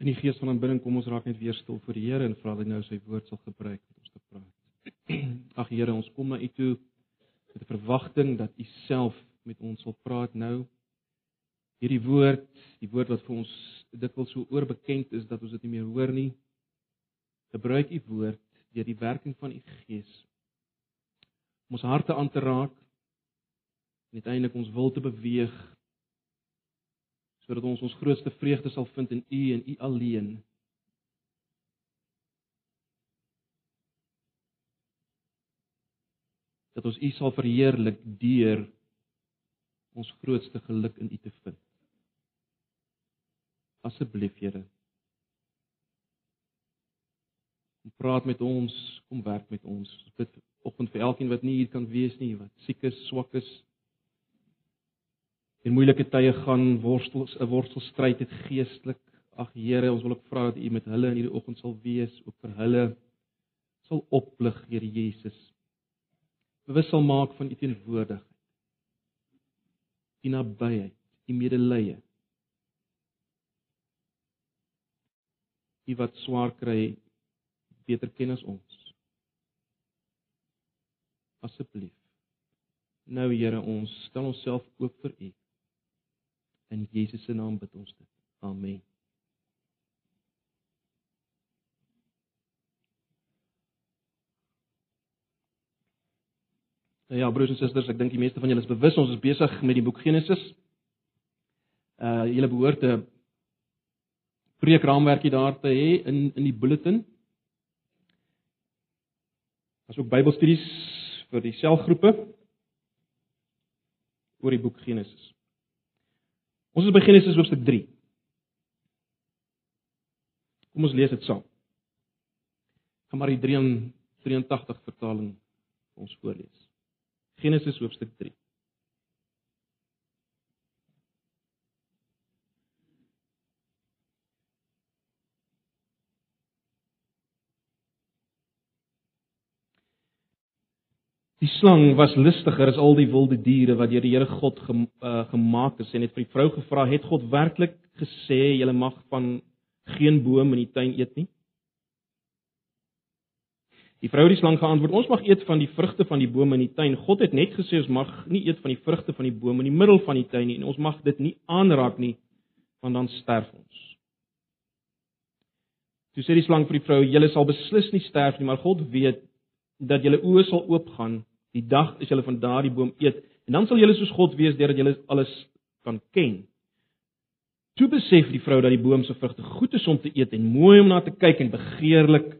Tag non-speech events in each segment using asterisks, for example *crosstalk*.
In die gees van aanbidding kom ons raak net weer stil voor die Here en vra dat hy nou sy woord sal gebruik om ons te praat. *clears throat* Ag Here, ons kom na U toe met 'n verwagting dat U self met ons sal praat nou. Hierdie woord, die woord wat vir ons dikwels so oorbekend is dat ons dit nie meer hoor nie. Gebruik U woord deur die werking van U Gees om ons harte aan te raak en uiteindelik ons wil te beweeg sodat ons ons grootste vreugde sal vind in U en U alleen. Dat ons U sal verheerlik deur ons grootste geluk in U te vind. Asseblief, Here. Kom praat met ons, kom werk met ons. Bid oggend vir elkeen wat nie hier kan wees nie, wat siek is, swak is, in moeilike tye gaan worstels 'n worstelstryd het geestelik. Ag Here, ons wil ook vra dat U met hulle in hierdie oggend sal wees, ook vir hulle sal oplig, Here Jesus. Bewus sal maak van U teenwoordigheid. U nabyheid, U medelee. U wat swaar kry beter ken as ons. Asseblief. Nou Here, ons stel onsself oop vir U. In Jesus se naam bid ons dit. Amen. Ja, broers en susters, ek dink die meeste van julle is bewus ons is besig met die boek Genesis. Uh julle behoort 'n preekraamwerkie daar te hê in in die bulletin. As ook Bybelstudies vir die selgroepe oor die boek Genesis. Ons is by Genesis hoofstuk 3. Kom ons lees dit saam. Gaan maar die 83 vertaling ons voorlees. Genesis hoofstuk 3. Die slang was listiger as al die wilde diere wat deur die Here God gem, uh, gemaak is en het vir die vrou gevra: "Het God werklik gesê jy mag van geen boom in die tuin eet nie?" Die vrou het die slang geantwoord: "Ons mag eet van die vrugte van die bome in die tuin. God het net gesê ons mag nie eet van die vrugte van die bome in die middel van die tuin nie en ons mag dit nie aanraak nie, want dan sterf ons." Toe sê die slang vir die vrou: "Julle sal beslis nie sterf nie, maar God weet dat julle oë sal oopgaan die dag as julle van daardie boom eet en dan sal julle soos God wees deurdat julle alles kan ken. Toe besef die vrou dat die boom se vrugte goed is om te eet en mooi om na te kyk en begeerlik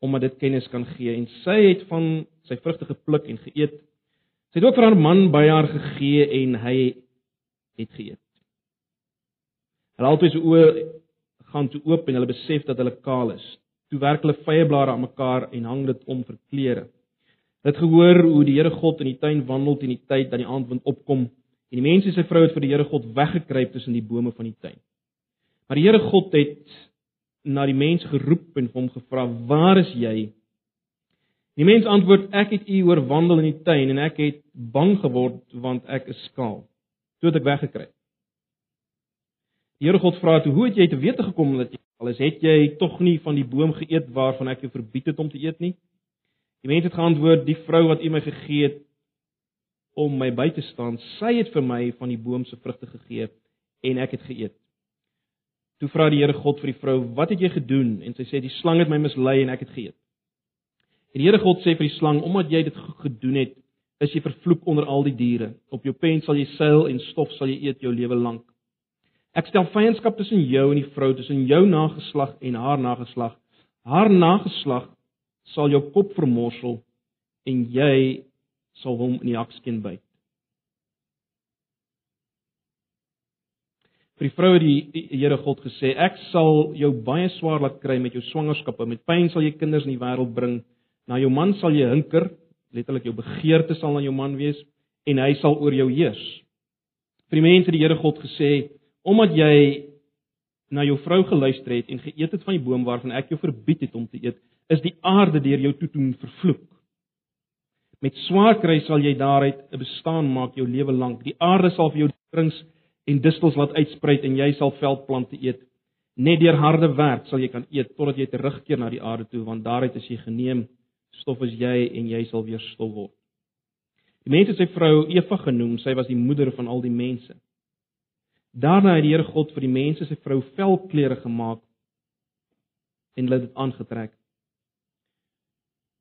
omdat dit kennis kan gee en sy het van sy vrugte gepluk en geëet. Sy het ook vir haar man by haar gegee en hy het geëet. Hulle albei se oë gaan toe oop en hulle besef dat hulle kaal is. Toe werk hulle vye blare aan mekaar en hang dit om vir klere. Het gehoor hoe die Here God in die tuin wandel teen die tyd dat die aandwind opkom en die mens en sy vrou het vir die Here God weggekruip tussen die bome van die tuin. Maar die Here God het na die mens geroep en hom gevra: "Waar is jy?" Die mens antwoord: "Ek het u hoor wandel in die tuin en ek het bang geword want ek is skaal." Toe het ek weggekruip. Die Here God vra toe: "Hoe het jy te wete gekom dat jy alles het jy tog nie van die boom geëet waarvan ek jou verbied het om te eet nie?" Die mens het geantwoord: "Die vrou wat U my gegee het om my by te staan, sy het vir my van die boom se vrugte gegee en ek het geëet." Toe vra die Here God vir die vrou: "Wat het jy gedoen?" En sy sê: "Die slang het my mislei en ek het geëet." En die Here God sê vir die slang: "Omdat jy dit gedoen het, is jy vervloek onder al die diere. Op jou pen sal jy seil en stof sal jy eet jou lewe lank. Ek stel vyandskap tussen jou en die vrou, tussen jou nageslag en haar nageslag. Haar nageslag sal jou kop vermorsel en jy sal hom in die hakskeen byt. Vir die vroue het die Here God gesê: Ek sal jou baie swaar laat kry met jou swangerskappe, met pyn sal jy kinders in die wêreld bring. Na jou man sal jy hinker, letterlik jou begeerte sal aan jou man wees en hy sal oor jou heers. Vir die mense het die Here God gesê: Omdat jy na jou vrou geluister het en geëet het van die boom waarvan ek jou verbied het om te eet, is die aarde deur jou toetoen vervloek. Met swaar kry sal jy daaruit 'n bestaan maak jou lewe lank. Die aarde sal vir jou drings en distels laat uitsprei en jy sal veldplante eet. Net deur harde werk sal jy kan eet totdat jy terugkeer na die aarde toe, want daaruit is jy geneem. Stof is jy en jy sal weer stof word. Die mense het sy vrou Eva genoem, sy was die moeder van al die mense. Daarna het die Here God vir die mense sy vrou velklere gemaak en hulle dit aangetrek.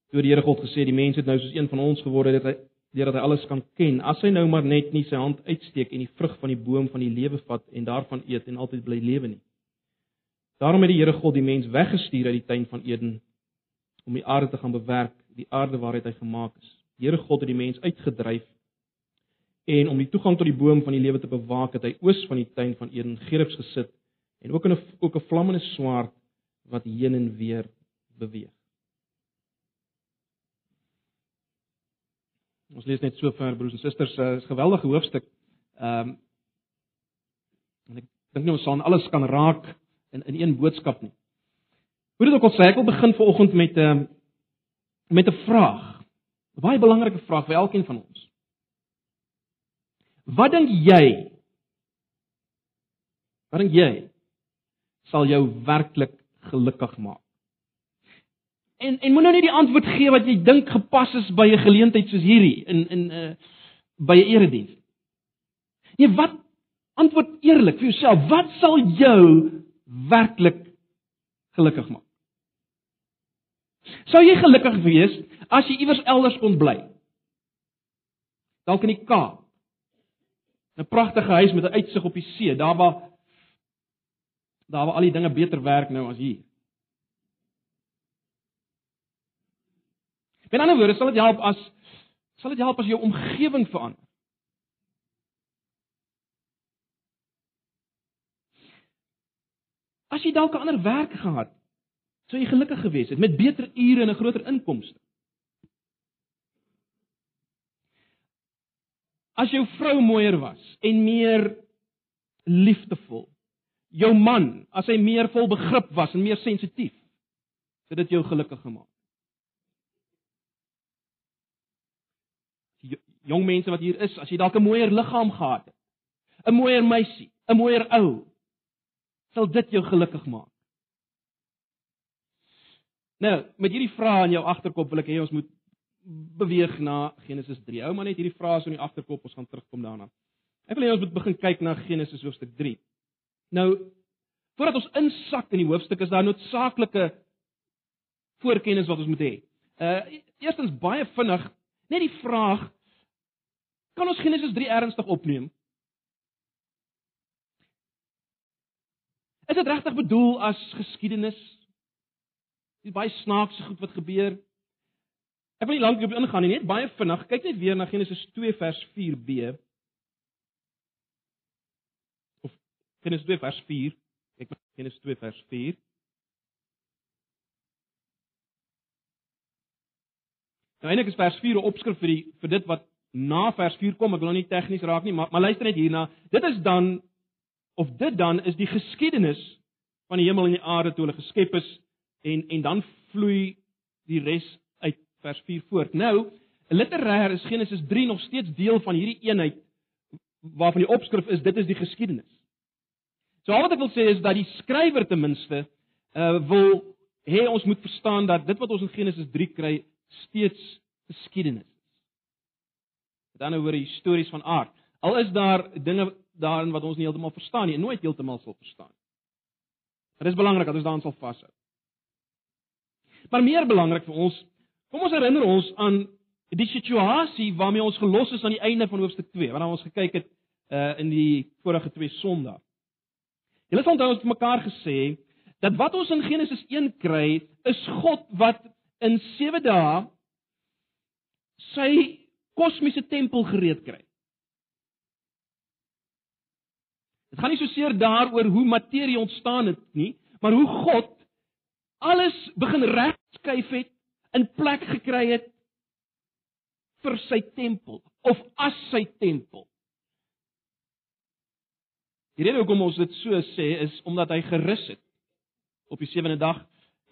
Toe die Here God gesê die mens het nou soos een van ons geword het, hy deurdat hy alles kan ken. As hy nou maar net nie sy hand uitsteek en die vrug van die boom van die lewe vat en daarvan eet en altyd bly lewe nie. Daarom het die Here God die mens weggestuur uit die tuin van Eden om die aarde te gaan bewerk, die aarde waaruit hy gemaak is. Die Here God het die mens uitgedryf en om die toegang tot die boom van die lewe te bewaak, het hy oos van die tuin van Eden geribs gesit en ook 'n ook 'n vlammende swaard wat heen en weer beweeg. Ons lees net so ver broers en susters, uh, is 'n geweldige hoofstuk. Ehm um, en ek dink nie ons sal alles kan raak in in een boodskap nie. Hoe dit ook al sê, ek wil begin vanoggend met 'n um, met 'n vraag. 'n Baie belangrike vraag vir elkeen van ons. Wat dink jy? Wat dink jy sal jou werklik gelukkig maak? En en moet nou nie die antwoord gee wat jy dink gepas is by 'n geleentheid soos hierdie in in 'n uh, by 'n erediens. Nee, wat antwoord eerlik vir jouself, wat sal jou werklik gelukkig maak? Sou jy gelukkig wees as jy iewers elders kon bly? Dalk in die Kaap. 'n Pragtige huis met 'n uitsig op die see, daar waar daar waar al die dinge beter werk nou as hier. Met ander woorde, sal dit help as sal dit help as jou omgewing verander. As jy dalk 'n ander werk gehad, sou jy gelukkig gewees het met beter ure en 'n groter inkomste. As jou vrou mooier was en meer liefdevol, jou man, as hy meer vol begrip was en meer sensitief, sou dit jou gelukkig gemaak. Jong mense wat hier is, as jy dalk 'n mooier liggaam gehad het, 'n mooier meisie, 'n mooier ou, sal dit jou gelukkig maak. Nou, met hierdie vrae in jou agterkop wil ek hê ons moet beweeg na Genesis 3. Hou maar net hierdie vrae so in die agterkop, ons gaan terugkom daarna. Ek wil hê ons moet begin kyk na Genesis hoofstuk 3. Nou, voordat ons insak in die hoofstuk, is daar noodsaaklike voorkennis wat ons moet hê. Uh eerstens baie vinnig, net die vraag Kan ons Genesis 3 ernstig opneem? Is dit regtig bedoel as geskiedenis? Dis baie snaakse goed wat gebeur. Ek wil nie lank hierop ingaan nie, net baie vinnig. Kyk net weer na Genesis 2 vers 4b. Of Genesis 2 vers 4. Kyk na Genesis 2 vers 4. Nou eintlik is vers 4 'n opskrif vir die vir dit wat na vers 4 kom, ek wil nou nie tegnies raak nie, maar maar luister net hierna. Dit is dan of dit dan is die geskiedenis van die hemel en die aarde toe hulle geskep is en en dan vloei die res uit vers 4 voort. Nou, literêr is Genesis 3 nog steeds deel van hierdie eenheid waarvan die opskrif is dit is die geskiedenis. So al wat ek wil sê is dat die skrywer ten minste uh wil hê ons moet verstaan dat dit wat ons in Genesis 3 kry steeds geskiedenis Met ander woorde histories van aard. Al is daar dinge daarin wat ons nie heeltemal verstaan nie nooit heeltemal sal verstaan. Dit is belangrik dat ons daaraan sal vashou. Maar meer belangrik vir ons, kom ons herinner ons aan die situasie waarmee ons gelos is aan die einde van hoofstuk 2, wanneer ons gekyk het uh in die vorige twee Sondae. Julle het onthou ons het mekaar gesê dat wat ons in Genesis 1 kry, is God wat in 7 dae sy kosmiese tempel gereed kry. Dit gaan nie so seer daaroor hoe materie ontstaan het nie, maar hoe God alles begin regskuif het, in plek gekry het vir sy tempel of as sy tempel. Die rede hoekom ons dit so sê is omdat hy gerus het op die sewende dag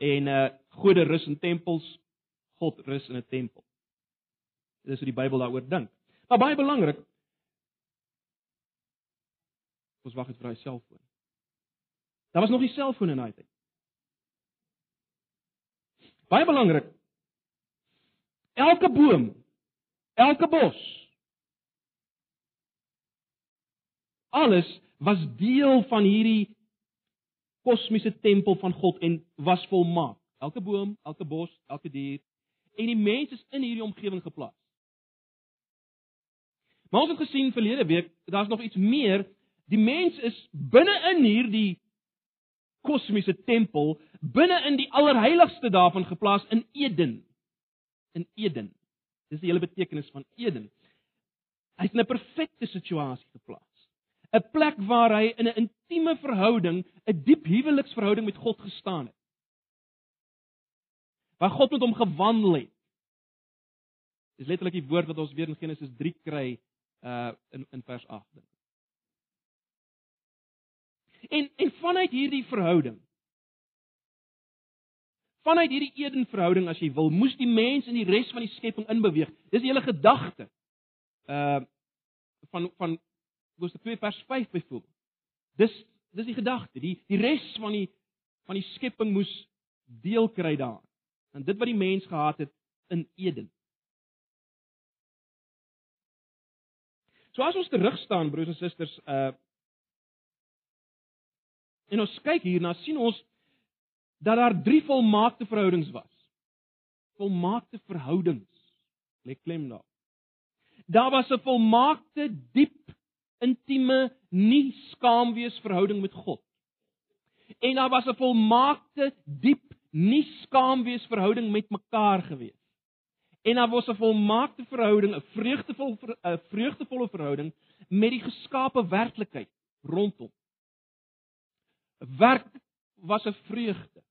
en uh gode rus in tempels, God rus in 'n tempel. Dis hoe die Bybel daaroor dink. Maar baie belangrik. Ons wag net vir hy selfoon. Daar was nog nie selfone in daai tyd. Baie belangrik. Elke boom, elke bos, alles was deel van hierdie kosmiese tempel van God en was volmaak. Elke boom, elke bos, elke dier en die mens is in hierdie omgewing geplaas. Maar ons het gesien verlede week, daar's nog iets meer. Die mens is binne in hierdie kosmiese tempel, binne in die allerheiligste daarvan geplaas in Eden. In Eden. Dis die hele betekenis van Eden. Hy's in 'n perfekte situasie geplaas. 'n Plek waar hy in 'n intieme verhouding, 'n diep huweliksverhouding met God gestaan het. Waar God met hom gewandel het. Dis letterlik die woord wat ons weer in Genesis 3 kry uh in in vers 8 dink. En en vanuit hierdie verhouding vanuit hierdie Eden verhouding as jy wil, moes die mens in die res van die skepping inbeweeg. Dis die hele gedagte. Uh van van Hoofstuk 2 vers 5 byvoorbeeld. Dis dis die gedagte. Die die res van die van die skepping moes deel kry daaraan. En dit wat die mens gehad het in Eden. So as ons terug staan broers en susters, uh en ons kyk hierna, sien ons dat daar drie volmaakte verhoudings was. Volmaakte verhoudings. Lê klem daar. Daar was 'n volmaakte, diep, intieme, nie skaamwees verhouding met God. En daar was 'n volmaakte, diep, nie skaamwees verhouding met mekaar gewees en daar was 'n volmaakte verhouding, 'n vreugdevol 'n vreugdevolle verhouding met die geskape werklikheid rondom. Werk was 'n vreugde.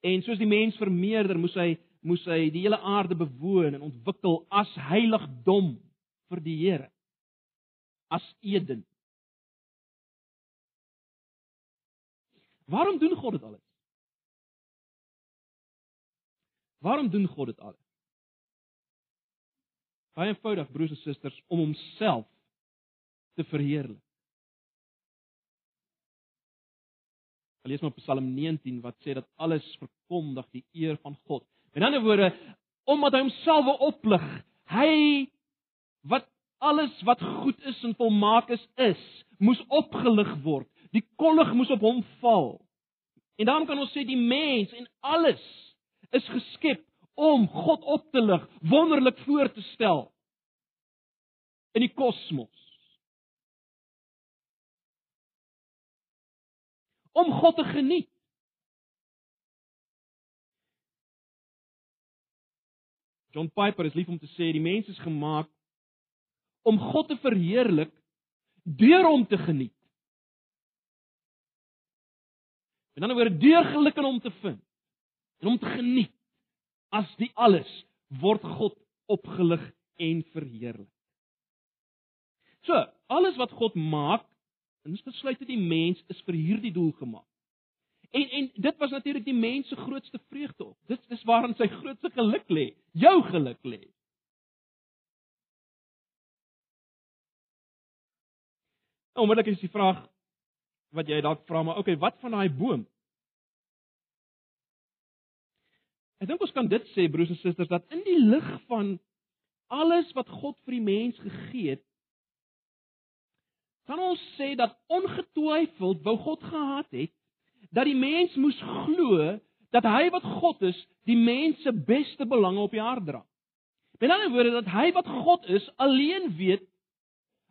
En soos die mens vermeerder, moes hy moes hy die hele aarde bewoon en ontwikkel as heiligdom vir die Here. As Eden. Waarom doen God dit alles? Waarom doen God dit alles? Baie eenvoudig broers en susters om homself te verheerlik. Lees maar Psalm 19 wat sê dat alles verkondig die eer van God. Met ander woorde, omdat hy homself wil oplig, hy wat alles wat goed is en volmaak is, is, moes opgelig word. Die kollig moes op hom val. En daarom kan ons sê die mens en alles is geskep om God op te lig, wonderlik voor te stel in die kosmos. Om God te geniet. John Piper is lief om te sê die mens is gemaak om God te verheerlik deur hom te geniet. En dan oor deur geluk in hom te vind en om te geniet as die alles word God opgelig en verheerlik. So, alles wat God maak, insluitend die mens, is vir hierdie doel gemaak. En en dit was natuurlik die mens se grootste vreugde op. Dit is waarin sy grootste geluk lê, jou geluk lê. Onmiddellik is die vraag wat jy dalk vra, maar okay, wat van daai boom? Ek dink ons kan dit sê broers en susters dat in die lig van alles wat God vir die mens gegee het, kan ons sê dat ongetwyfeld wou God gehad het dat die mens moes glo dat hy wat God is, die mens se beste belange op die aarde dra. Met ander woorde dat hy wat God is, alleen weet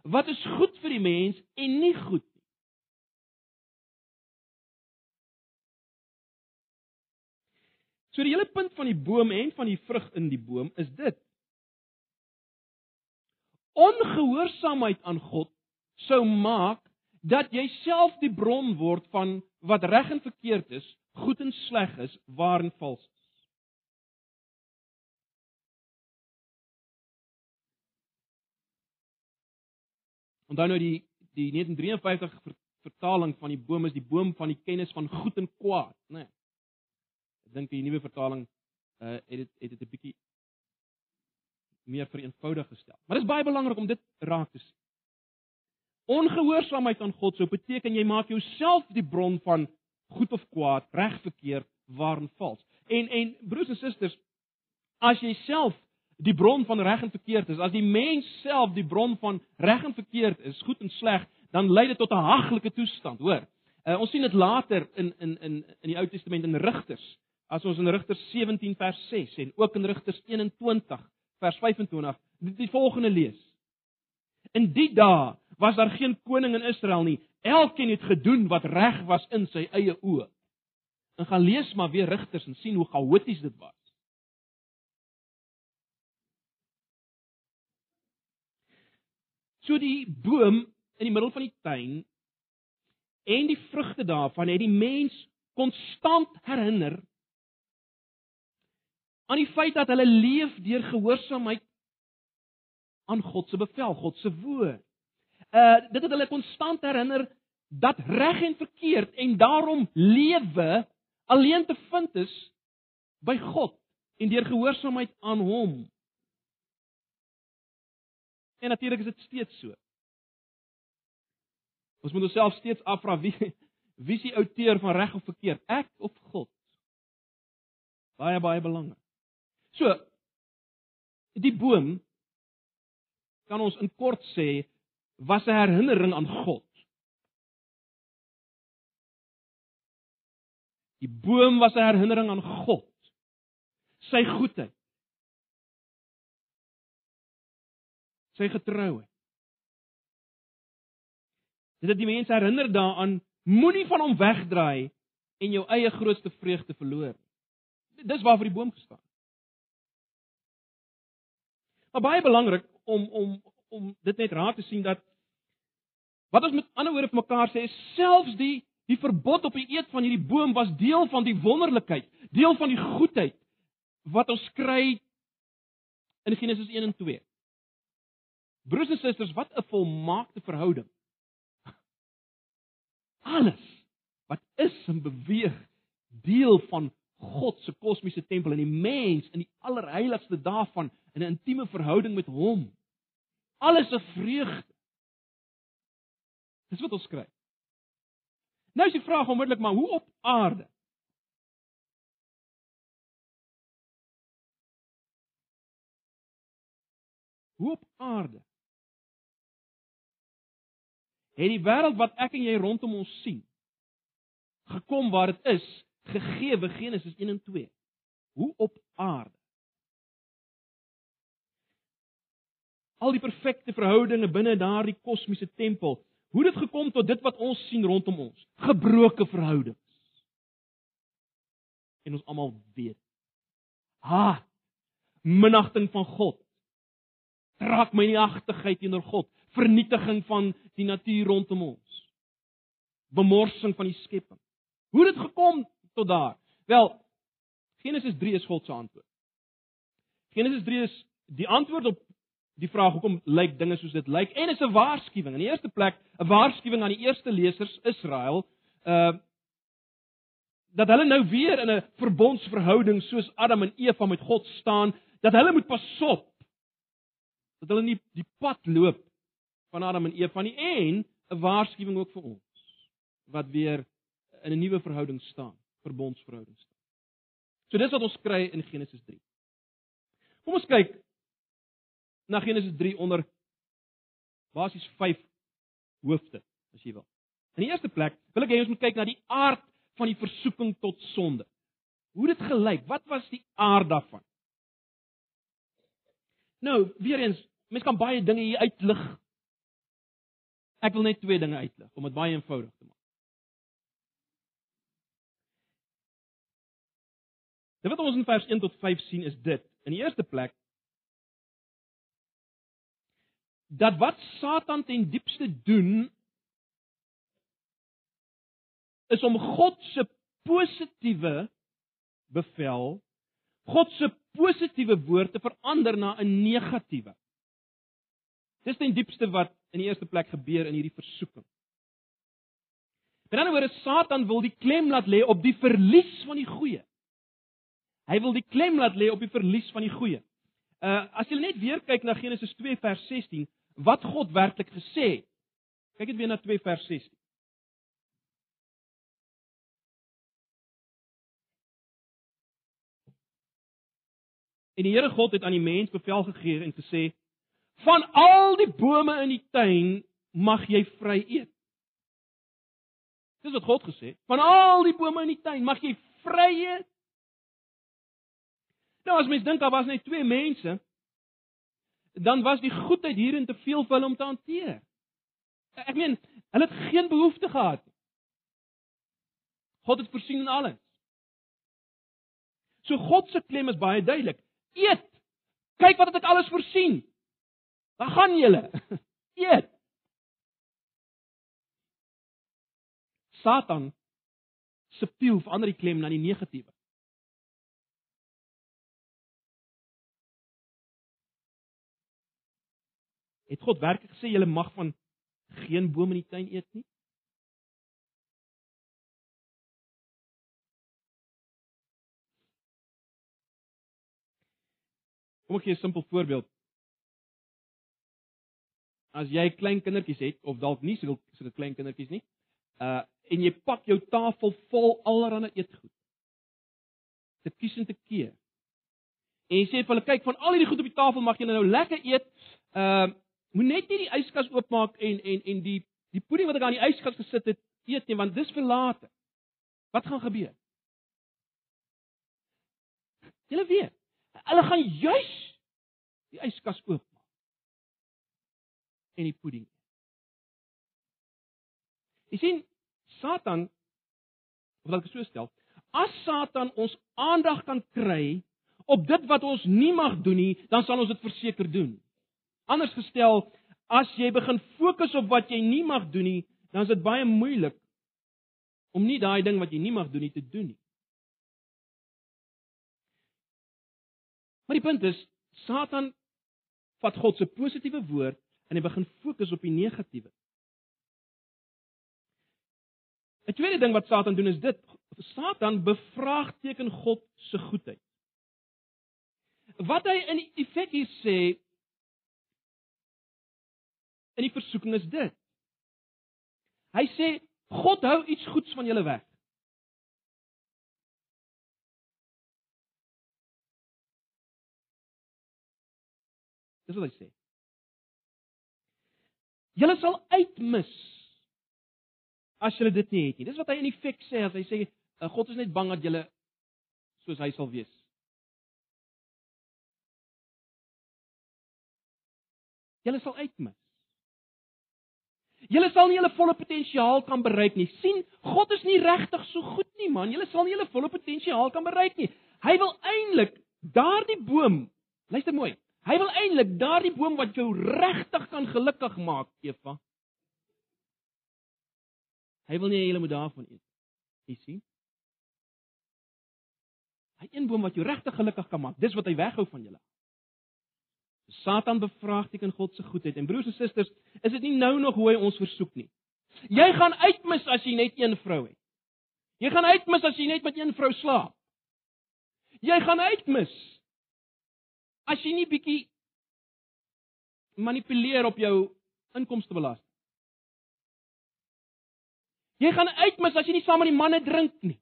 wat is goed vir die mens en nie goed So die hele punt van die boom en van die vrug in die boom is dit. Ongehoorsaamheid aan God sou maak dat jy self die bron word van wat reg en verkeerd is, goed en sleg is, waar en vals is. Onthou nou die die 1953 vertaling van die boom is die boom van die kennis van goed en kwaad, né? Nee dink die nuwe vertaling uh het dit het dit 'n bietjie meer vereenvoudig gestel. Maar dit is baie belangrik om dit raak te sien. Ongehoorsaamheid aan God sou beteken jy maak jouself die bron van goed of kwaad, reg verkeerd, waar en vals. En en broers en susters, as jy self die bron van reg en verkeerd is, as die mens self die bron van reg en verkeerd is, goed en sleg, dan lei dit tot 'n haglike toestand, hoor. Uh, ons sien dit later in in in in die Ou Testament in Rigters. As ons in Rigters 17 vers 6 en ook in Rigters 21 vers 25 die, die volgende lees. In die dae was daar geen koning in Israel nie. Elkeen het gedoen wat reg was in sy eie oë. En gaan lees maar weer Rigters en sien hoe chaoties dit was. So die boom in die middel van die tuin en die vrugte daarvan het die mens konstant herinner aan die feit dat hulle leef deur gehoorsaamheid aan God se bevel, God se woord. Uh dit het hulle konstant herinner dat reg en verkeerd en daarom lewe alleen te vind is by God en deur gehoorsaamheid aan hom. En natuurlik is dit steeds so. Ons moet onsself steeds afvra wie wie is die outeur van reg of verkeerd? Ek of God? Baie baie belangrik. So die boom kan ons in kort sê was 'n herinnering aan God. Die boom was 'n herinnering aan God. Sy goedheid. Sy getrouheid. Dit het die mense herinner daaraan moenie van hom wegdraai en jou eie grootste vreugde verloor. Dis waarvoor die boom gestaan. Maar baie belangrik om om om dit net raak te sien dat wat ons met ander woorde vir mekaar sê is selfs die die verbod op die eet van hierdie boom was deel van die wonderlikheid, deel van die goedheid wat ons kry in Genesis 1 en 2. Broers en susters, wat 'n volmaakte verhouding. Alles wat is en beweeg deel van God se kosmiese tempel en die mens in die allerheiligste daarvan in 'n intieme verhouding met hom. Alles 'n vreugde. Dis wat ons skryf. Nou is die vraag onmiddellik maar hoe op aarde? Hoe op aarde? Het die wêreld wat ek en jy rondom ons sien gekom waar dit is gegee Genesis 1 en 2? Hoe op aarde? al die perfekte verhoudinge binne daardie kosmiese tempel. Hoe het dit gekom tot dit wat ons sien rondom ons? Gebroke verhoudings. En ons almal weet. Ha! Minagting van God. Raak my nie agtigheid teenoor God, vernietiging van die natuur rondom ons. Bemorsing van die skepping. Hoe het dit gekom tot daar? Wel, Genesis 3 is God se antwoord. Genesis 3 is die antwoord op die vraag hoekom lyk dinge soos dit lyk en is 'n waarskuwing. In die eerste plek 'n waarskuwing aan die eerste lesers Israel, uh dat hulle nou weer in 'n verbondsverhouding soos Adam en Eva met God staan, dat hulle moet pasop. Dat hulle nie die pad loop van Adam en Eva nie en 'n waarskuwing ook vir ons wat weer in 'n nuwe verhouding staan, verbondsverhouding staan. So dis wat ons kry in Genesis 3. Kom ons kyk na Genesis 3 onder basies 5 hoofde, as jy wil. In die eerste plek wil ek hê ons moet kyk na die aard van die versoeking tot sonde. Hoe dit gelyk? Wat was die aard daarvan? Nou, weer eens, mense kan baie dinge hier uitlig. Ek wil net twee dinge uitlig om dit baie eenvoudig te maak. Dit wat ons in vers 1 tot 5 sien is dit. In die eerste plek dat wat Satan ten diepste doen is om God se positiewe bevel, God se positiewe woord te verander na 'n negatiewe. Dis ten diepste wat in die eerste plek gebeur in hierdie versoeking. Met ander woorde, Satan wil die klem laat lê op die verlies van die goeie. Hy wil die klem laat lê op die verlies van die goeie. Uh as jy net weer kyk na Genesis 2 vers 16, wat God werklik gesê het. Kyk net weer na 2 vers 16. En die Here God het aan die mens bevel gegee en gesê: "Van al die bome in die tuin mag jy vry eet." Dis wat God gesê het. Van al die bome in die tuin mag jy vry eet. Nou as mens dink daar was net twee mense, dan was die goedheid hierin te veel vir hulle om te hanteer. Ek meen, hulle het geen behoefte gehad nie. God het voorsien in alles. So God se klem is baie duidelik. Eet. Kyk wat ek alles voorsien. Waar gaan julle? *laughs* Eet. Satan subtiel verander die klem na die negatiewe. Het God werklik gesê julle mag van geen boom in die tuin eet nie? Kom ek gee 'n simpel voorbeeld. As jy klein kindertjies het of dalk nie so so klein kindertjies nie, uh en jy pak jou tafel vol allerlei eetgoed. Te kies en te keer. En jy sê vir hulle kyk van al hierdie goed op die tafel mag julle nou lekker eet. Uh moet net nie die yskas oopmaak en en en die die pudding wat ek aan die yskas gesit het eet nie want dis vir later. Wat gaan gebeur? Julle weet, hulle gaan juis die yskas oopmaak en die pudding. Jy sien, Satan of wat ek so stel, as Satan ons aandag kan kry op dit wat ons nie mag doen nie, dan sal ons dit verseker doen. Anders gestel, as jy begin fokus op wat jy nie mag doen nie, dan is dit baie moeilik om nie daai ding wat jy nie mag doen nie te doen nie. Maar die punt is, Satan vat God se positiewe woord en hy begin fokus op die negatiewe. 'n Tweede ding wat Satan doen is dit, Satan bevraagteken God se goedheid. Wat hy in effek hier sê in die versoeking is dit. Hy sê God hou iets goeds van julle weg. Dis wat hy sê. Julle sal uitmis as julle dit nie het nie. Dis wat hy in effek sê as hy sê eh, God is net bang dat julle soos hy sal wees. Julle sal uitmis. Julle sal nie julle volle potensiaal kan bereik nie. sien, God is nie regtig so goed nie, man. Julle sal nie julle volle potensiaal kan bereik nie. Hy wil eintlik daardie boom, luister mooi. Hy wil eintlik daardie boom wat jou regtig kan gelukkig maak, Eva. Hy wil nie hê jy moet daarvan eet. Jy sien? Hy een boom wat jou regtig gelukkig kan maak, dis wat hy weghou van julle. Satan bevraagteken God se goedheid en broers en susters, is dit nie nou nog hoe hy ons versoek nie. Jy gaan uitmis as jy net een vrou het. Jy gaan uitmis as jy net met een vrou slaap. Jy gaan uitmis as jy nie bietjie manipuleer op jou inkomstebelasting. Jy gaan uitmis as jy nie saam met die manne drink nie.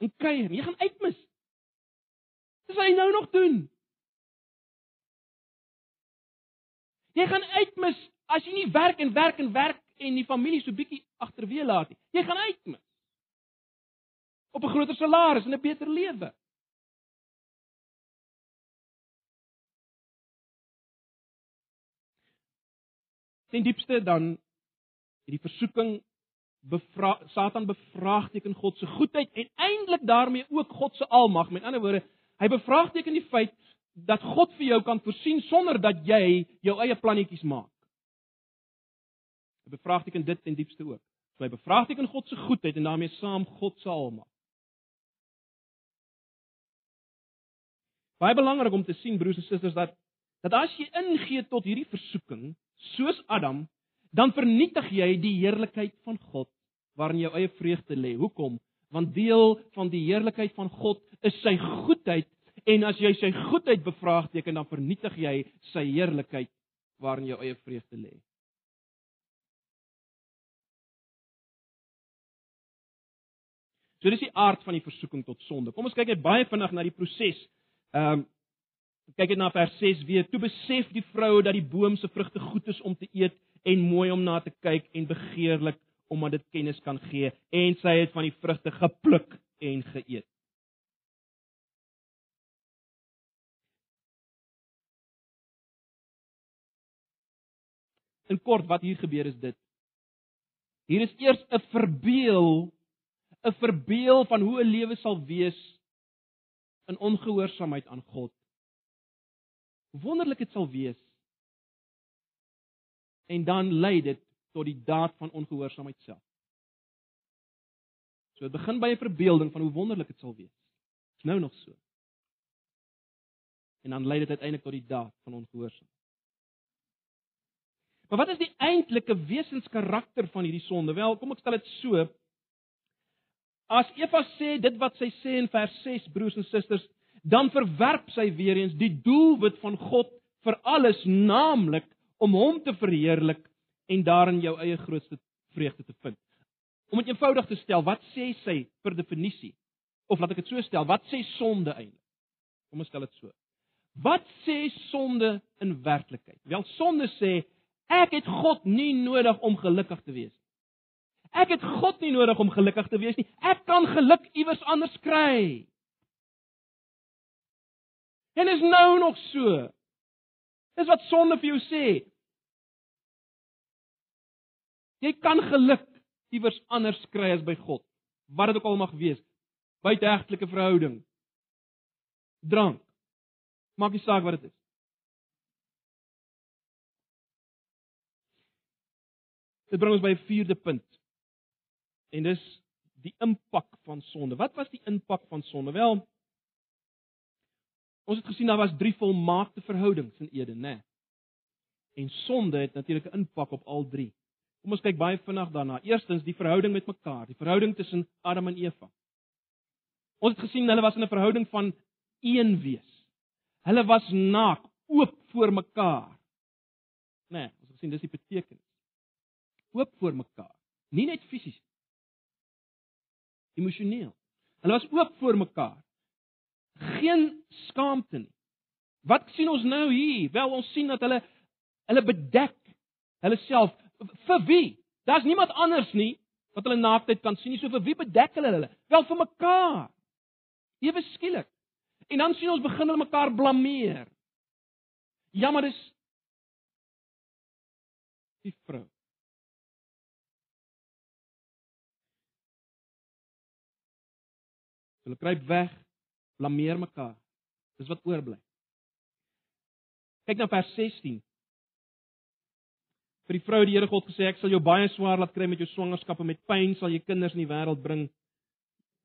En kuier, jy gaan uitmis. Dis wat jy nou nog doen. Jy gaan uitmis as jy nie werk en werk en werk en die familie so bietjie agterweë laat nie. Jy gaan uitmis. Op 'n groter salaris en 'n beter lewe. Ten diepste dan hierdie versoeking bevra Satan bevraagteken God se goedheid en eintlik daarmee ook God se almag. Met ander woorde, hy bevraagteken die feit dat God vir jou kan voorsien sonder dat jy jou eie plannetjies maak. Hy bevraagteken dit ten diepste ook. So hy bevraagteken God se goedheid en daarmee saam God se almag. Baie belangrik om te sien broers en susters dat dat as jy ingee tot hierdie versoeking soos Adam, dan vernietig jy die heerlikheid van God waarin jou eie vreugde lê. Hoekom? Want deel van die heerlikheid van God is sy goedheid en as jy sy goedheid bevraagteken, dan vernietig jy sy heerlikheid waarin jou eie vreugde lê. So dis die aard van die versoeking tot sonde. Kom ons kyk net baie vinnig na die proses. Ehm um, kyk net na vers 6 weer. Toe besef die vroue dat die boom se vrugte goed is om te eet en mooi om na te kyk en begeerlik omdat dit kennis kan gee en sy het van die vrugte gepluk en geëet. In kort wat hier gebeur is dit. Hier is eers 'n verbeel 'n verbeel van hoe 'n lewe sal wees in ongehoorsaamheid aan God. Wonderlik dit sal wees. En dan lei dit tot die daad van ongehoorsaamheid self. So dit begin by 'n verbeelding van hoe wonderlik dit sal wees. Dit's nou nog so. En dan lei dit uiteindelik tot die daad van ongehoorsaamheid. Maar wat is die eintlike wesenskarakter van hierdie sonde? Wel, kom ek stel dit so. As Eva sê dit wat sy sê in vers 6 broers en susters, dan verwerp sy weer eens die doelwit van God vir alles, naamlik om hom te verheerlik en daarin jou eie grootste vreugde te vind. Om dit eenvoudig te stel, wat sê sy per definisie? Of laat ek dit so stel, wat sê sonde eintlik? Kom ons stel dit so. Wat sê sonde in werklikheid? Wel sonde sê ek het God nie nodig om gelukkig te wees nie. Ek het God nie nodig om gelukkig te wees nie. Ek kan geluk iewers anders kry. En is nou nog so. Dis wat sonde vir jou sê. Jy kan geluk iewers anders kry as by God. Wat dit ook al mag wees. Buiteegtelike verhouding. Drank. Maak nie saak wat dit is. Dit bring ons by 'n vierde punt. En dis die impak van sonde. Wat was die impak van sonde? Wel, ons het gesien daar was drie volmaakte verhoudings in Eden, né? En sonde het natuurlik 'n impak op al drie. Kom ons kyk baie vinnig daarna. Eerstens die verhouding met mekaar, die verhouding tussen Adam en Eva. Ons het gesien hulle was in 'n verhouding van een wees. Hulle was naak, oop voor mekaar. Né, nee, ons het gesien dis die betekenis. Oop voor mekaar. Nie net fisies emosioneel. Hulle was oop voor mekaar. Geen skaamte nie. Wat sien ons nou hier? Wel ons sien dat hulle hulle bedek hulle self vir wie? Daar's niemand anders nie wat hulle naaktheid kan sien nie. So vir wie bedek hulle hulle? Wel vir mekaar. Ewe skielik. En dan sien ons begin hulle mekaar blameer. Ja, maar dis die vrou. Hulle kruip weg, blameer mekaar. Dis wat oorbly. Kyk na vers 16. Vir die vrou het die Here God gesê ek sal jou baie swaar laat kry met jou swangerskap en met pyn sal jy kinders in die wêreld bring.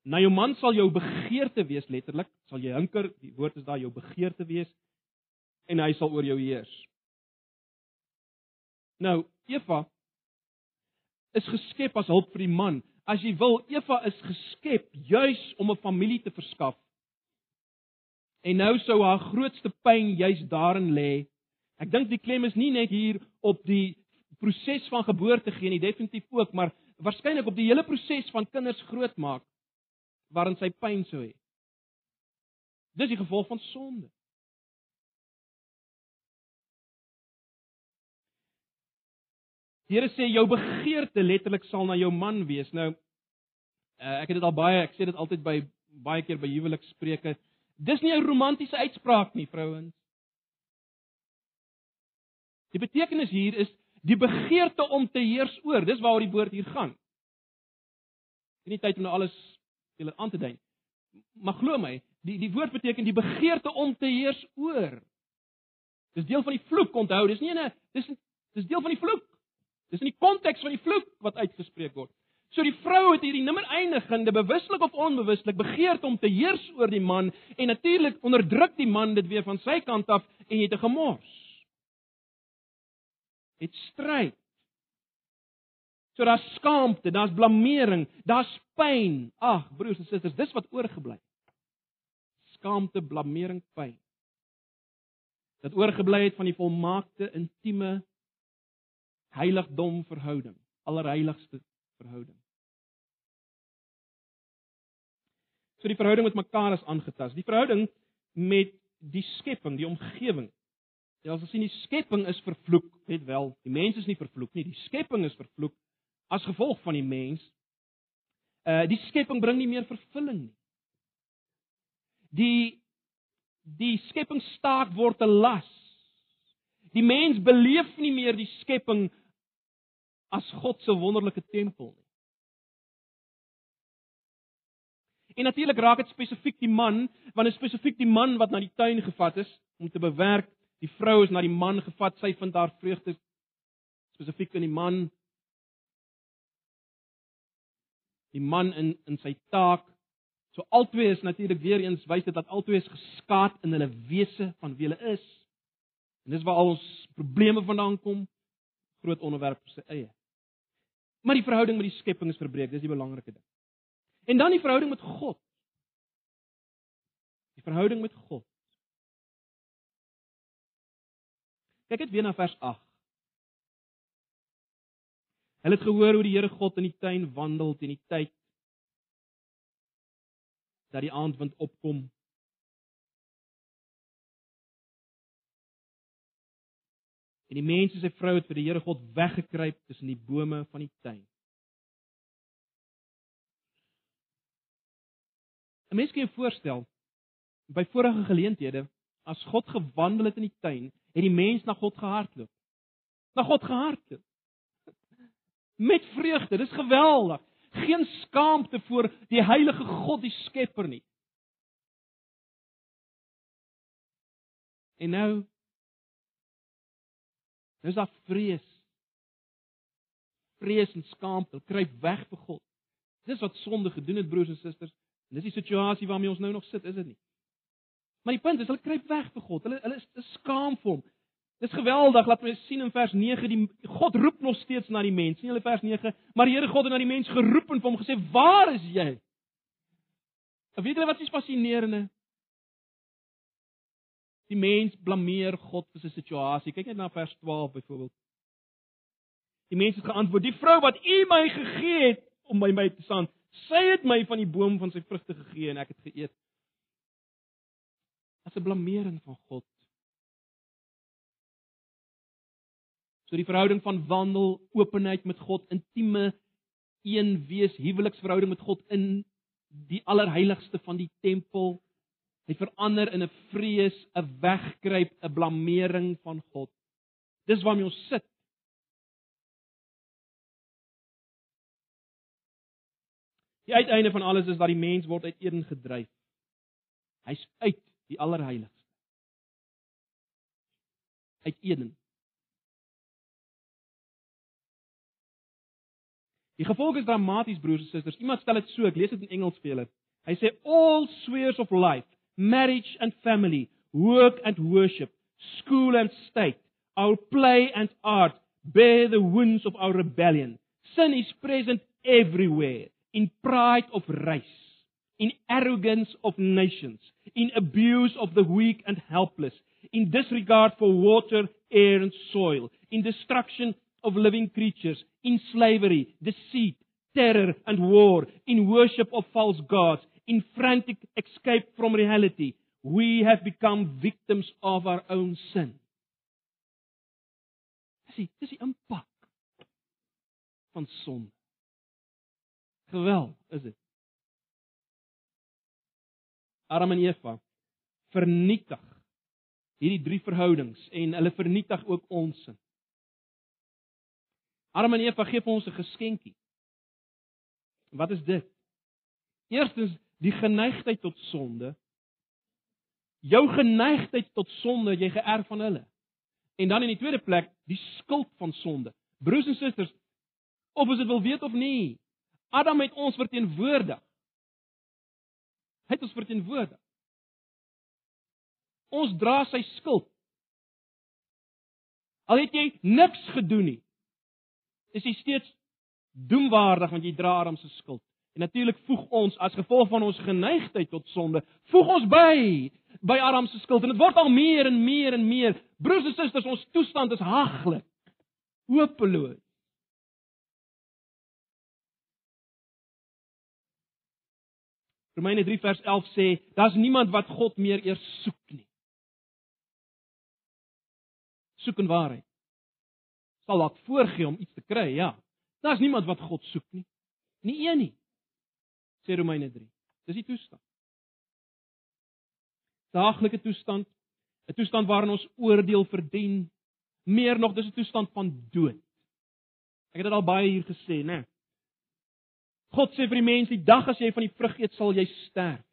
Na jou man sal jou begeerte wees letterlik, sal jy hinker, die woord is daar jou begeerte wees en hy sal oor jou heers. Nou, Eva is geskep as hulp vir die man as jy wil, Eva is geskep juis om 'n familie te verskaf. En nou sou haar grootste pyn juis daarin lê. Ek dink die klem is nie net hier op die proses van geboorte gee nie, definitief ook, maar waarskynlik op die hele proses van kinders grootmaak waarin sy pyn sou hê. Dis die gevolg van sonde. Die Here sê jou begeerte letterlik sal na jou man wees. Nou uh, ek het dit al baie, ek sê dit altyd by baie keer by huwelikspreke. Dis nie 'n romantiese uitspraak nie, vrouens. Die betekenis hier is die begeerte om te heers oor. Dis waaroor die woord hier gaan. Nie tyd om nou alles julle aan te dui. Maar glo my, die die woord beteken die begeerte om te heers oor. Dis deel van die vloek, onthou, dis nie 'n dis dis deel van die vloek. Dis in die konteks van die vloek wat uitgespreek word. So die vrou het hierdie nimmer eindigende bewuslik of onbewuslik begeerd om te heers oor die man en natuurlik onderdruk die man dit weer van sy kant af en het 'n gemors. Dit stryd. So daar's skaamte, daar's blameering, daar's pyn. Ag, broers en susters, dis wat oorgebly het. Skaamte, blameering, pyn. Dat oorgebly het van die volmaakte intieme heiligdom verhouding, allerheiligste verhouding. So die verhouding met mekaar is aangetast. Die verhouding met die skepping, die omgewing. Ja, as ons sien die skepping is vervloek, net wel, die mens is nie vervloek nie, die skepping is vervloek as gevolg van die mens. Uh die skepping bring nie meer vervulling nie. Die die skepping staat word 'n las. Die mens beleef nie meer die skepping as God se wonderlike tempel nie. En natuurlik raak dit spesifiek die man, want dit is spesifiek die man wat na die tuin gevat is om te bewerk. Die vrou is na die man gevat, sy vind haar vreugde spesifiek in die man. Die man in in sy taak. So albei is natuurlik weer eens wys dit dat albei is geskaad in hulle wese van wie hulle is. En dis waar al ons probleme vandaan kom. Groot onderwerp sy eie. Maar die verhouding met die skepping is verbreek, dis die belangrike ding. En dan die verhouding met God. Die verhouding met God. Kyk net weer na vers 8. Hulle het gehoor hoe die Here God in die tuin wandel teen die tyd dat die aandwind opkom. En die mense se vrou het vir die Here God weggekruip tussen die bome van die tuin. 'n Mens kan jou voorstel by vorige geleenthede as God gewandel het in die tuin, het die mens na God gehardloop. Na God gehardloop. Met vreugde, dis geweldig. Geen skaamte voor die heilige God, die Skepper nie. En nou Dis daar vrees. Vrees en skaamte, kruip weg vir God. Dis wat sonde gedoen het broers en susters. En dis die situasie waarmee ons nou nog sit, is dit nie? Maar die punt is hulle kruip weg vir God. Hulle hulle is, skaam vir hom. Dis geweldig, laat my sien in vers 9 die God roep nog steeds na die mens. Nie hulle vers 9, maar die Here God het na die mens geroep en vir hom gesê: "Waar is jy?" En weet julle wat is fascinerende? Die mens blameer God vir sy situasie. Kyk net na vers 12 byvoorbeeld. Die mens het geantwoord: "Die vrou wat U my gegee het om by my te staan, Sy het my van die boom van sy vrugte gegee en ek het geëet. As 'n blameering van God. So die verhouding van wandel, openheid met God, intieme een wees, huweliksverhouding met God in die allerheiligste van die tempel, het verander in 'n vrees, 'n wegkruip, 'n blameering van God. Dis waarmee ons sit Die uiteinde van alles is dat die mens word uit Eden gedryf. Hy's uit die allerheiligste. Uit Eden. Die gevolg is dramaties broers en susters. Iemand stel dit so, ek lees dit in Engels vir julle. Hy sê all spheres of life, marriage and family, work and worship, school and state, our play and art bear the wounds of our rebellion. Sin is present everywhere in pride of race, in arrogance of nations, in abuse of the weak and helpless, in disregard for water, air, and soil, in destruction of living creatures, in slavery, deceit, terror, and war, in worship of false gods, in frantic escape from reality. We have become victims of our own sin. Dis die, die impak van sonde. Geweld is dit. Adam en Eva vernietig hierdie drie verhoudings en hulle vernietig ook ons sin. Adam en Eva gee vir ons 'n geskenkie. Wat is dit? Eerstens die geneigtheid tot sonde. Jou geneigtheid tot sonde jy geërf van hulle. En dan in die tweede plek die skuld van sonde. Broers en susters, of as dit wil weet of nie, Adam het ons verteenwoordig. Hy het ons verteenwoordig. Ons dra sy skuld. Al het jy niks gedoen nie, is jy steeds doemwaardig want jy dra Adam se skuld. En natuurlik voeg ons as gevolg van ons geneigtheid tot sonde, voeg ons by by Adam se skuld en dit word al meer en meer en meer. Broers en susters, ons toestand is haglik. Hopeloos. Romeine 3 vers 11 sê, daar's niemand wat God meer eers soek nie. Soek in waarheid. Sal dalk voorgee om iets te kry, ja. Daar's niemand wat God soek nie. Nie een nie. Sê Romeine 3. Dis die toestand. Daaglike toestand, 'n toestand waarin ons oordeel verdien, meer nog dis 'n toestand van dood. Ek het dit al baie hier gesê, né? God sê vir die mens, die dag as jy van die vrug eet, sal jy sterf.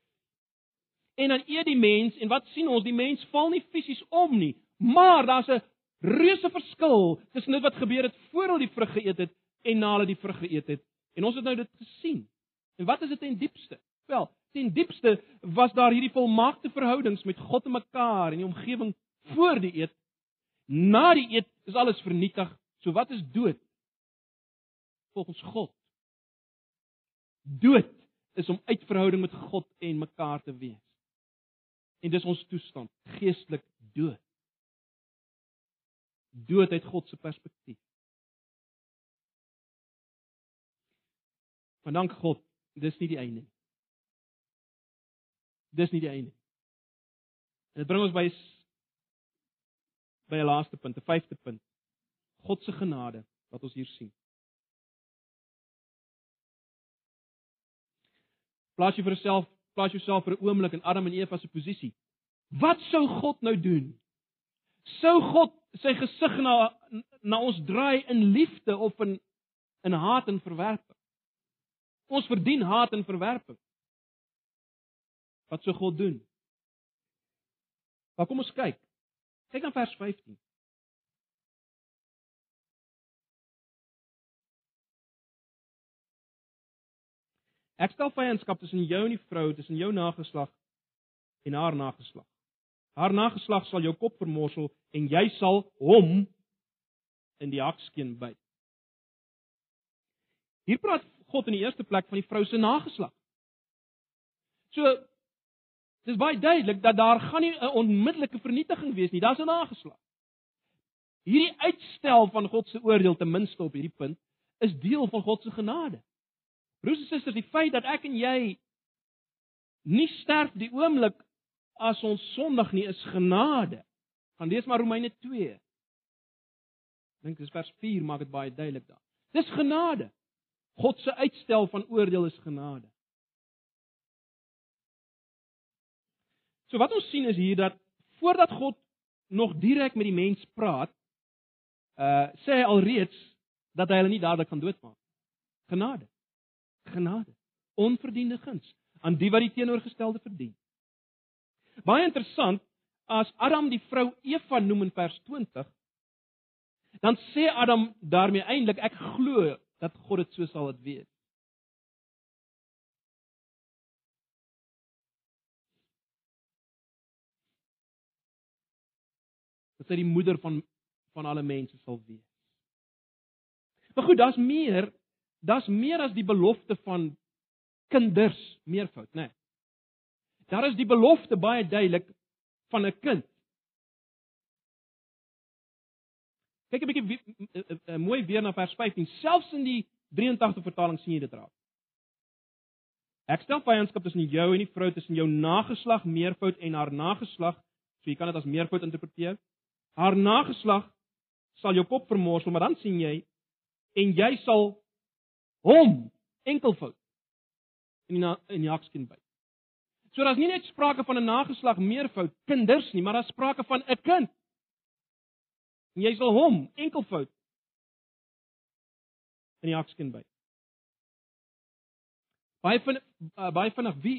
En dan eet die mens en wat sien ons? Die mens val nie fisies om nie, maar daar's 'n reuse verskil tussen dit wat gebeur het voor hulle die vrug geëet het en na hulle die vrug geëet het. En ons het nou dit gesien. En wat is dit in diepste? Wel, in diepste was daar hierdie volmaakte verhoudings met God en mekaar in die omgewing voor die eet. Na die eet is alles vernietig. So wat is dood? Volgens God Dood is om uit verhouding met God en mekaar te wees. En dis ons toestand, geestelik dood. Dood uit God se perspektief. Maar dank God, dis nie die einde nie. Dis nie die einde nie. En dit bring ons by by 'n laaste punt, 'n vyfde punt. God se genade wat ons hier sien. Plaas jy vir jouself, plaas jouself vir 'n oomblik in Adam en Eva se posisie. Wat sou God nou doen? Sou God sy gesig na na ons draai in liefde of in in haat en verwerping? Ons verdien haat en verwerping. Wat sou God doen? Maar kom ons kyk. Kyk aan vers 15. Ek stel vyandskap tussen jou en die vrou, tussen jou nageslag en haar nageslag. Haar nageslag sal jou kop vermorsel en jy sal hom in die hakskeen byt. Hier praat God in die eerste plek van die vrou se nageslag. So dis baie duidelik dat daar gaan nie 'n onmiddellike vernietiging wees nie, daar's 'n nageslag. Hierdie uitstel van God se oordeel ten minste op hierdie punt is deel van God se genade. Broers en susters, die feit dat ek en jy nie sterf die oomblik as ons sondig nie is genade. Gaan lees maar Romeine 2. Dink dis vers 4 maak dit baie duidelik daar. Dis genade. God se uitstel van oordeel is genade. So wat ons sien is hier dat voordat God nog direk met die mens praat, uh sê hy alreeds dat hy hulle nie dadelik gaan doodmaak. Genade genade, onverdiende guns aan die wat die teenoorgestelde verdien. Baie interessant, as Adam die vrou Eva noem in vers 20, dan sê Adam daarmee eintlik ek glo dat God dit so sal dit wees. Dat sy die moeder van van alle mense sal wees. Maar goed, daar's meer Daar's meer as die belofte van kinders, meervoud, né? Nee. Daar is die belofte baie duidelik van 'n kind. Kyk 'n bietjie mooi weer na vers 15. Selfs in die 83 vertaling sien jy dit raak. Ek stel vyandskap tussen jou en die vrou tussen jou nageslag meervoud en haar nageslag, so jy kan dit as meervoud interpreteer. Haar nageslag sal jou kop vermorsel, maar dan sien jy en jy sal hom enkelvoud in die in die hakskien by. So daar's nie net sprake van 'n nageslag meervoud kinders nie, maar daar's sprake van 'n kind. En jy sal hom enkelvoud in die hakskien by. Baie van uh, baie vinnig wie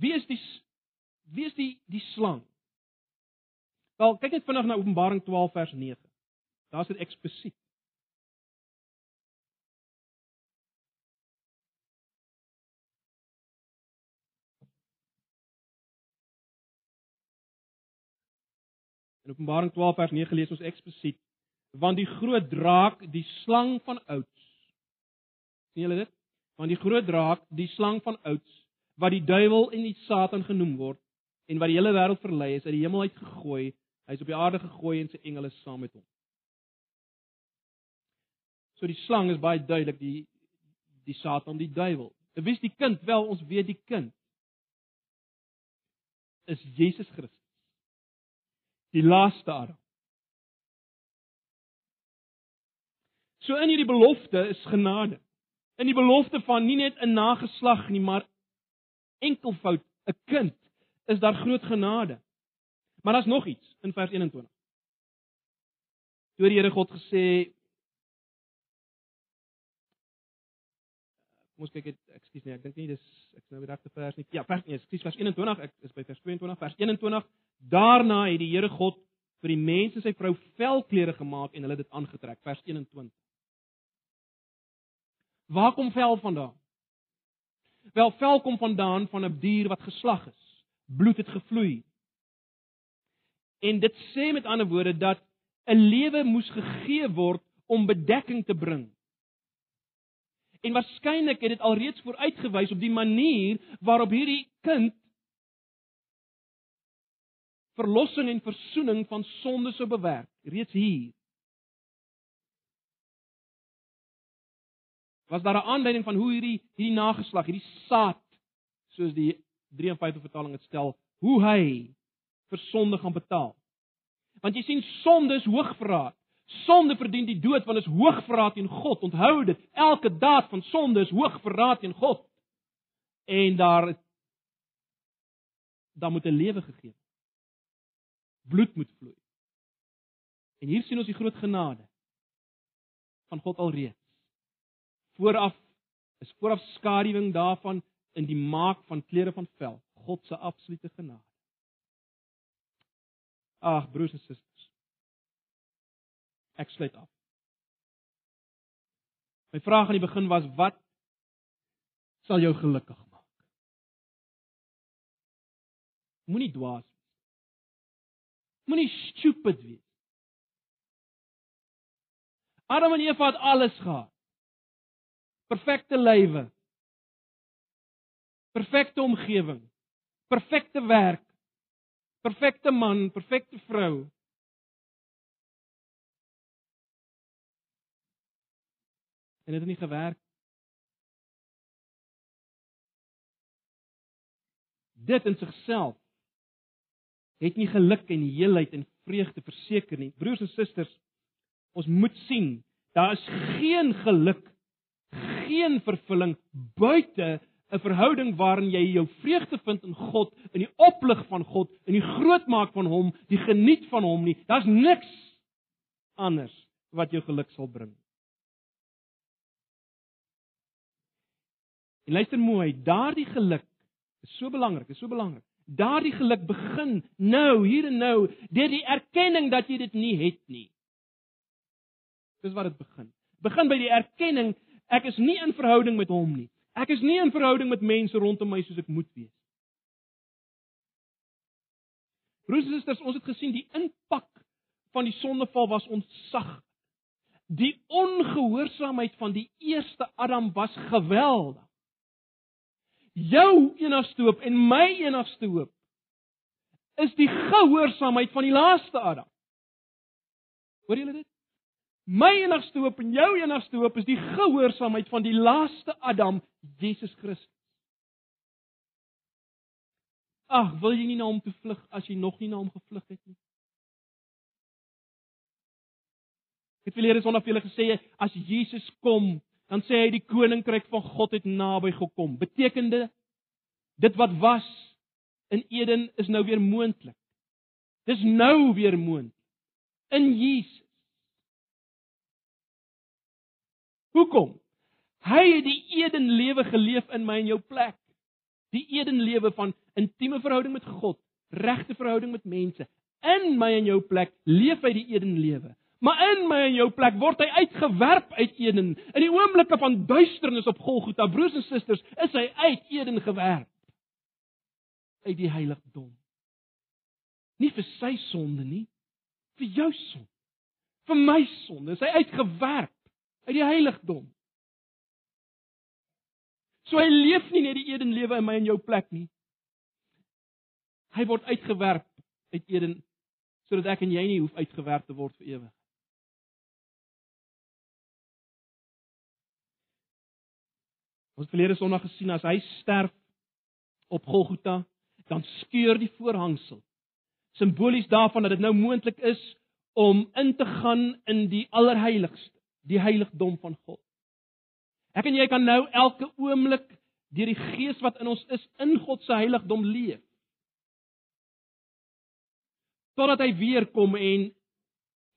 wie is die wie is die die slang? Wel, kyk net vinnig na Openbaring 12 vers 9. Daar's dit eksplisiet. In Openbaring 12 vers 9 lees ons eksplisiet: Want die groot draak, die slang van ouds. sien julle dit? Want die groot draak, die slang van ouds, wat die duiwel en die Satan genoem word en wat die hele wêreld verlei is uit die hemel uit gegooi, hy is op die aarde gegooi en sy engele saam met hom. So die slang is baie duidelik die die Satan, die duiwel. Wie is die kind? Wel, ons weet die kind is Jesus Christus. Die laaste Adam. So in hierdie belofte is genade. In die belofte van nie net 'n nageslag nie, maar enkelvoud 'n kind is daar groot genade. Maar daar's nog iets in vers 21. Toe die Here God gesê Moes kyk, ekskuus nee, ek dink nie dis ek is nou by die regte vers nie. Ja, vers nee, ekskuus vers 21, ek is by vers 22, vers 21. Daarna het die Here God vir die mense sy vrou velklere gemaak en hulle dit aangetrek, vers 21. Waar kom vel vandaan? Wel, vel kom vandaan van 'n dier wat geslag is. Bloed het gevloei. En dit sê met ander woorde dat 'n lewe moes gegee word om bedekking te bring. En waarskynlik het dit alreeds vooruitgewys op die manier waarop hierdie kind verlossing en verzoening van sonde sou bewerk, reeds hier. Was daar 'n aanduiding van hoe hierdie hierdie nageslag, hierdie saad, soos die 53 vertaling dit stel, hoe hy vir sonde gaan betaal? Want jy sien sonde is hoogverraad. Sonde verdien die dood want dit is hoogverraad teen God. Onthou dit, elke daad van sonde is hoogverraad teen God. En daar dan moet 'n lewe gegee word. Bloed moet vloei. En hier sien ons die groot genade van God alreeds. Vooraf is vooraf skaduwing daarvan in die maak van klere van vel, God se absolute genade. Ag broers en susters. Ek sluit af. My vraag aan die begin was wat sal jou gelukkig maak? Moenie dwaas wees. Moenie stupid wees. Adam en Eva het alles gehad. Perfekte lywe. Perfekte omgewing. Perfekte werk. Perfekte man, perfekte vrou. En dit het nie gewerk. Dit in sigself het nie geluk en heelheid en vreugde verseker nie. Broers en susters, ons moet sien, daar is geen geluk, geen vervulling buite 'n verhouding waarin jy jou vreugde vind in God, in die oplig van God, in die grootmaak van hom, die geniet van hom nie. Daar's niks anders wat jou geluk sal bring. En luister mooi, daardie geluk is so belangrik, is so belangrik. Daardie geluk begin nou, hier en nou, deur die erkenning dat jy dit nie het nie. Dis wat dit begin. Begin by die erkenning ek is nie in verhouding met hom nie. Ek is nie in verhouding met mense rondom my soos ek moet wees. Broers en susters, ons het gesien die impak van die sondeval was ontsag. Die ongehoorsaamheid van die eerste Adam was geweldig. Jou enigste hoop en my enigste hoop is die gehoorsaamheid van die laaste Adam. Hoor julle dit? My enigste hoop en jou enigste hoop is die gehoorsaamheid van die laaste Adam, Jesus Christus. Ag, wil jy nie na hom toe vlug as jy nog nie na hom gevlug het nie? Ek het verlede Sondag vir julle gesê as Jesus kom, dan sê hy die koninkryk van God het naby gekom. Betekende dit wat was in Eden is nou weer moontlik. Dis nou weer moontlik in Jesus. Hoekom? Hy het die Eden lewe geleef in my en jou plek. Die Eden lewe van intieme verhouding met God, regte verhouding met mense. In my en jou plek leef hy die Eden lewe. Maar in my en jou plek word hy uitgewerp uit Eden. In die oomblikke van duisternis op Golgotha, broers en susters, is hy uit Eden gewerp. Uit die heiligdom. Nie vir sy sonde nie, vir jou sonde. Vir my sonde is hy uitgewerp uit die heiligdom. So hy leef nie net die Eden lewe in my en jou plek nie. Hy word uitgewerp uit Eden sodat ek en jy nie hoef uitgewerp te word vir ewig. Ons het verlede Sondag gesien as hy sterf op Golgotha, dan skeur die voorhangsel. Simbolies daarvan dat dit nou moontlik is om in te gaan in die allerheiligste, die heiligdom van God. Ek en jy kan nou elke oomblik deur die Gees wat in ons is in God se heiligdom leef. Totdat hy weer kom en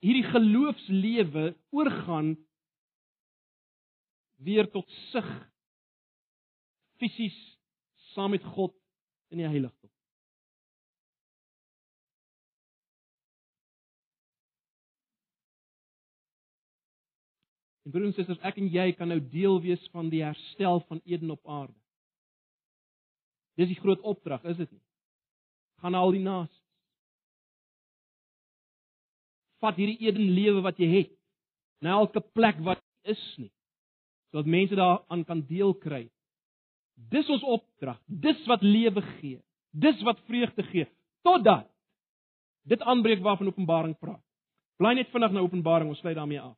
hierdie geloofslewe oorgaan weer tot sig fisies saam met God in die heiligdom. En broers en susters, ek en jy kan nou deel wees van die herstel van Eden op aarde. Dis die groot opdrag, is dit nie? Gaan na al die nasies. Vat hierdie Eden lewe wat jy het na elke plek wat jy is nie, sodat mense daaraan kan deel kry. Dis ons opdrag. Dis wat lewe gee. Dis wat vreugde gee totdat dit aanbreek waarvan Openbaring praat. Bly net vinnig na Openbaring, ons sluit daarmee af.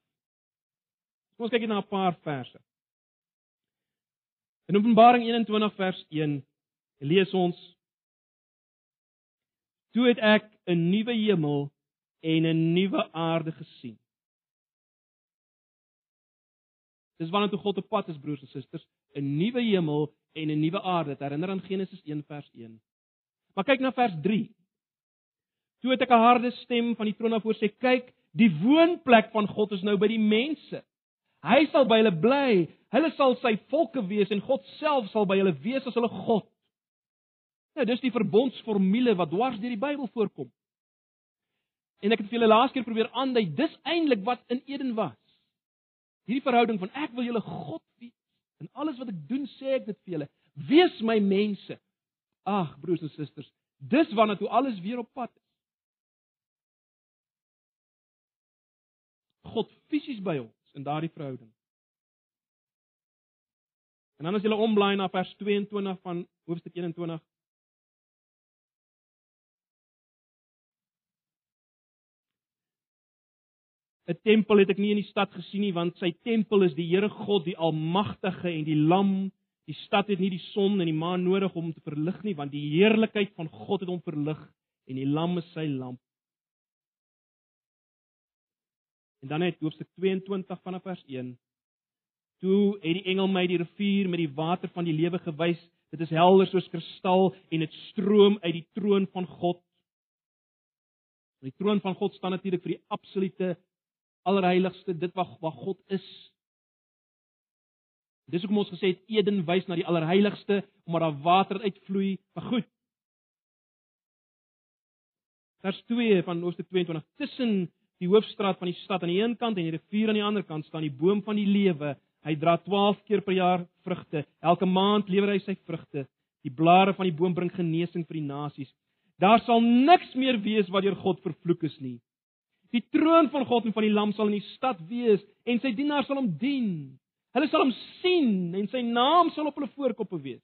Kom ons kyk net na 'n paar verse. In Openbaring 21 vers 1 lees ons: Toe het ek 'n nuwe hemel en 'n nuwe aarde gesien. Dis wanneer toe God op pad is, broers en susters, 'n nuwe hemel en 'n nuwe aarde. Dit herinner aan Genesis 1 vers 1. Maar kyk na vers 3. Toe het ek 'n harde stem van die troon af hoor sê: "Kyk, die woonplek van God is nou by die mense." Hy sal by hulle bly. Hulle sal sy volke wees en God self sal by hulle wees as hulle God. Nou, dis die verbondsformule wat dwars deur die Bybel voorkom. En ek het vir julle laas keer probeer aandui, dis eintlik wat in Eden was. Hierdie verhouding van ek wil julle God wees. En alles wat ek doen, sê ek dit vir julle. Wees my mense. Ag, broers en susters, dis waarna toe alles weer op pad is. God fisies by ons in daardie verhouding. En dan as jy omblaai na vers 22 van hoofstuk 21 'n tempel het ek nie in die stad gesien nie want sy tempel is die Here God die almagtige en die lam die stad het nie die son en die maan nodig om te verlig nie want die heerlikheid van God het hom verlig en die lam is sy lamp En dan het hoofstuk 22 vanaf vers 1. Toe het die engel my die rivier met die water van die lewe gewys. Dit is helder soos kristal en dit stroom uit die troon van God. Die troon van God staan natuurlik vir die absolute allerheiligste, dit wat wat God is. Dis hoekom ons gesê het Eden wys na die allerheiligste omdat daar water uitvloei. Maar goed. Vers 2 van Hoofstuk 22 tussen die hoofstraat van die stad aan die een kant en die rivier aan die ander kant staan die boom van die lewe. Hy dra 12 keer per jaar vrugte. Elke maand lewer hy sy vrugte. Die blare van die boom bring genesing vir die nasies. Daar sal niks meer wees wat deur God vervloek is nie. Die troon van God en van die Lam sal in die stad wees en sy dienaars sal hom dien. Hulle sal hom sien en sy naam sal op hulle voorkoppe wees.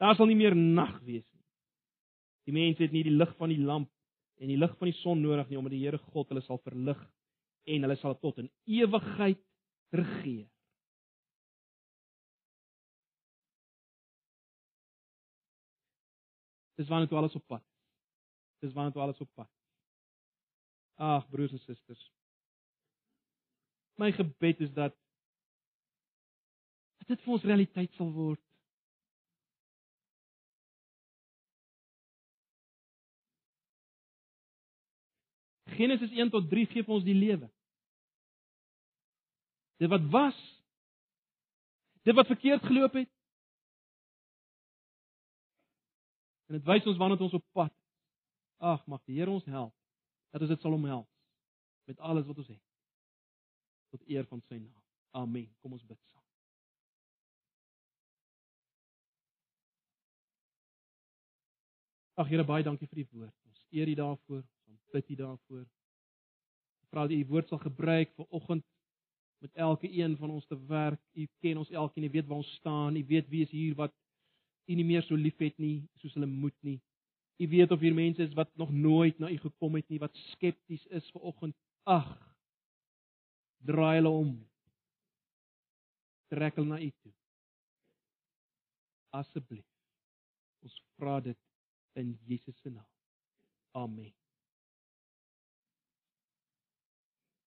Daar sal nie meer nag wees nie. Die mense het nie die lig van die lamp en die lig van die son nodig nie omdat die Here God hulle sal verlig en hulle sal tot in ewigheid regeer. Dis wanneer toe alles op pad. Dis wanneer toe alles op pad. Ag broers en susters. My gebed is dat dit vir ons realiteit sal word. Genesis 1 tot 3 gee vir ons die lewe. Dit wat was. Dit wat verkeerd geloop het. En dit wys ons wanneer ons op pad. Ag, mag die Here ons help dat ons dit sal omhels met alles wat ons het. Tot eer van sy naam. Amen. Kom ons bid saam. Ag Here, baie dankie vir die woord. Ons eer U daarvoor bid U daarvoor. Vra dat U woord sal gebruik vir oggend met elke een van ons te werk. U ken ons elkeen, U weet waar ons staan, U weet wie is hier wat U nie meer so liefhet nie soos hulle moet nie. U weet of hier mense is wat nog nooit na U gekom het nie, wat skepties is vir oggend. Ag. Draai hulle om. Trek hulle na U toe. asseblief. Ons vra dit in Jesus se naam. Amen.